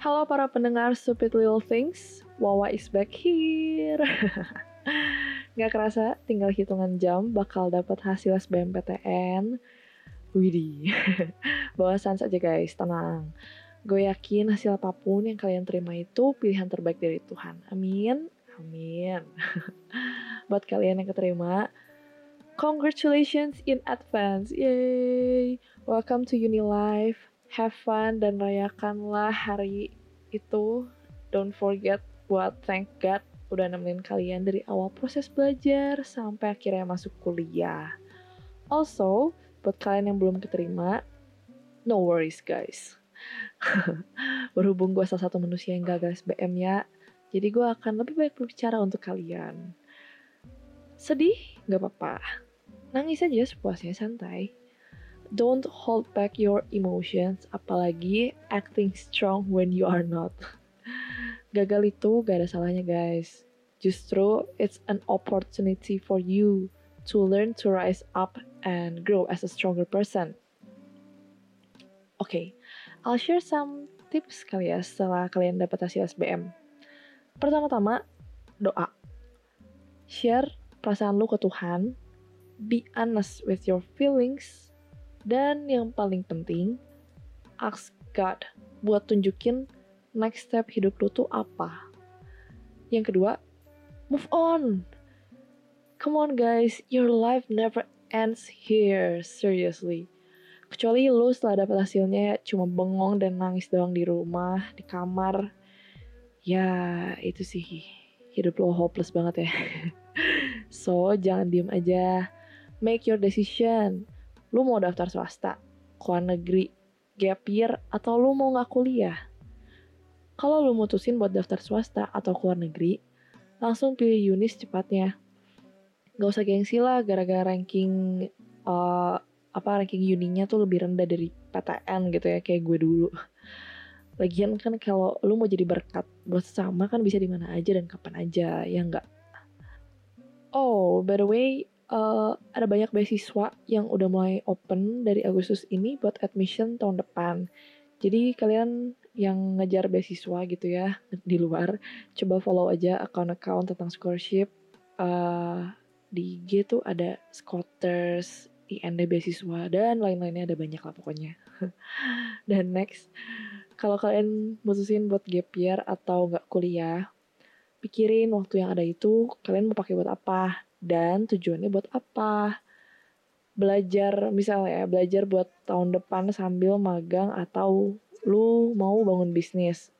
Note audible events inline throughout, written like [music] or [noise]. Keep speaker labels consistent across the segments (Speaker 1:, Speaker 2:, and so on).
Speaker 1: Halo para pendengar Stupid Little Things, Wawa is back here. [laughs] Gak kerasa, tinggal hitungan jam bakal dapat hasil SBMPTN. Widih, [laughs] bawasan saja guys, tenang. Gue yakin hasil apa pun yang kalian terima itu pilihan terbaik dari Tuhan. Amin, amin. [laughs] Buat kalian yang keterima, congratulations in advance. Yay! Welcome to Uni Life have fun dan rayakanlah hari itu. Don't forget buat thank God udah nemenin kalian dari awal proses belajar sampai akhirnya masuk kuliah. Also, buat kalian yang belum keterima, no worries guys. [laughs] Berhubung gue salah satu manusia yang gagal SBM ya, jadi gue akan lebih baik berbicara untuk kalian. Sedih? Gak apa-apa. Nangis aja sepuasnya santai. Don't hold back your emotions, apalagi acting strong when you are not. Gagal itu gak ada salahnya guys. Justru it's an opportunity for you to learn to rise up and grow as a stronger person. Oke, okay, I'll share some tips kali ya setelah kalian dapat hasil SBM. Pertama-tama, doa. Share perasaan lu ke Tuhan. Be honest with your feelings dan yang paling penting, ask God buat tunjukin next step hidup lu tuh apa. Yang kedua, move on. Come on guys, your life never ends here, seriously. Kecuali lu setelah dapat hasilnya cuma bengong dan nangis doang di rumah, di kamar. Ya, itu sih hidup lo hopeless banget ya. [laughs] so, jangan diem aja. Make your decision lu mau daftar swasta, luar negeri, gap year, atau lu mau nggak kuliah. Kalau lu mutusin buat daftar swasta atau luar negeri, langsung pilih Yunis cepatnya. Gak usah gengsi lah gara-gara ranking uh, apa ranking uninya tuh lebih rendah dari PTN gitu ya kayak gue dulu. Lagian kan kalau lu mau jadi berkat buat sesama kan bisa di mana aja dan kapan aja ya enggak. Oh, by the way, uh, ada banyak beasiswa yang udah mulai open dari Agustus ini buat admission tahun depan. Jadi kalian yang ngejar beasiswa gitu ya di luar, coba follow aja account-account tentang scholarship. Uh, di IG tuh ada Scotters, IND beasiswa, dan lain-lainnya ada banyak lah pokoknya. [laughs] dan next, kalau kalian mutusin buat gap year atau nggak kuliah, pikirin waktu yang ada itu kalian mau pakai buat apa dan tujuannya buat apa belajar misalnya ya belajar buat tahun depan sambil magang atau lu mau bangun bisnis.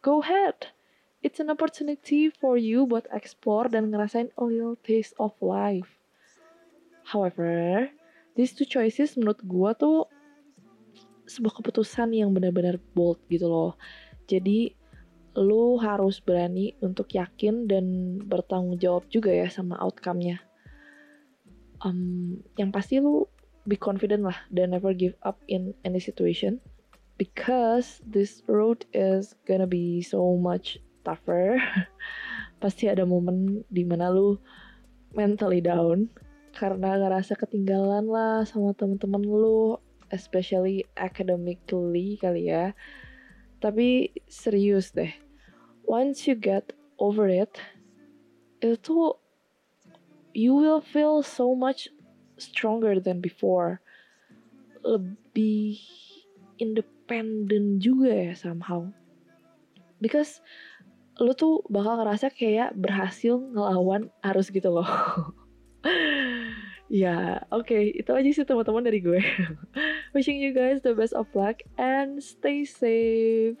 Speaker 1: Go ahead. It's an opportunity for you buat explore dan ngerasain a little taste of life. However these two choices menurut gua tuh sebuah keputusan yang benar-benar bold gitu loh. Jadi lu harus berani untuk yakin dan bertanggung jawab juga ya sama outcome-nya. Um, yang pasti lu be confident lah dan never give up in any situation because this road is gonna be so much tougher. [laughs] pasti ada momen di mana lu mentally down karena ngerasa ketinggalan lah sama temen-temen lu, especially academically kali ya tapi serius deh, once you get over it, itu you will feel so much stronger than before. Lebih independent juga ya somehow. Because lu tuh bakal ngerasa kayak berhasil ngelawan arus gitu loh. [laughs] ya, oke, okay. itu aja sih teman-teman dari gue. [laughs] Wishing you guys the best of luck and stay safe.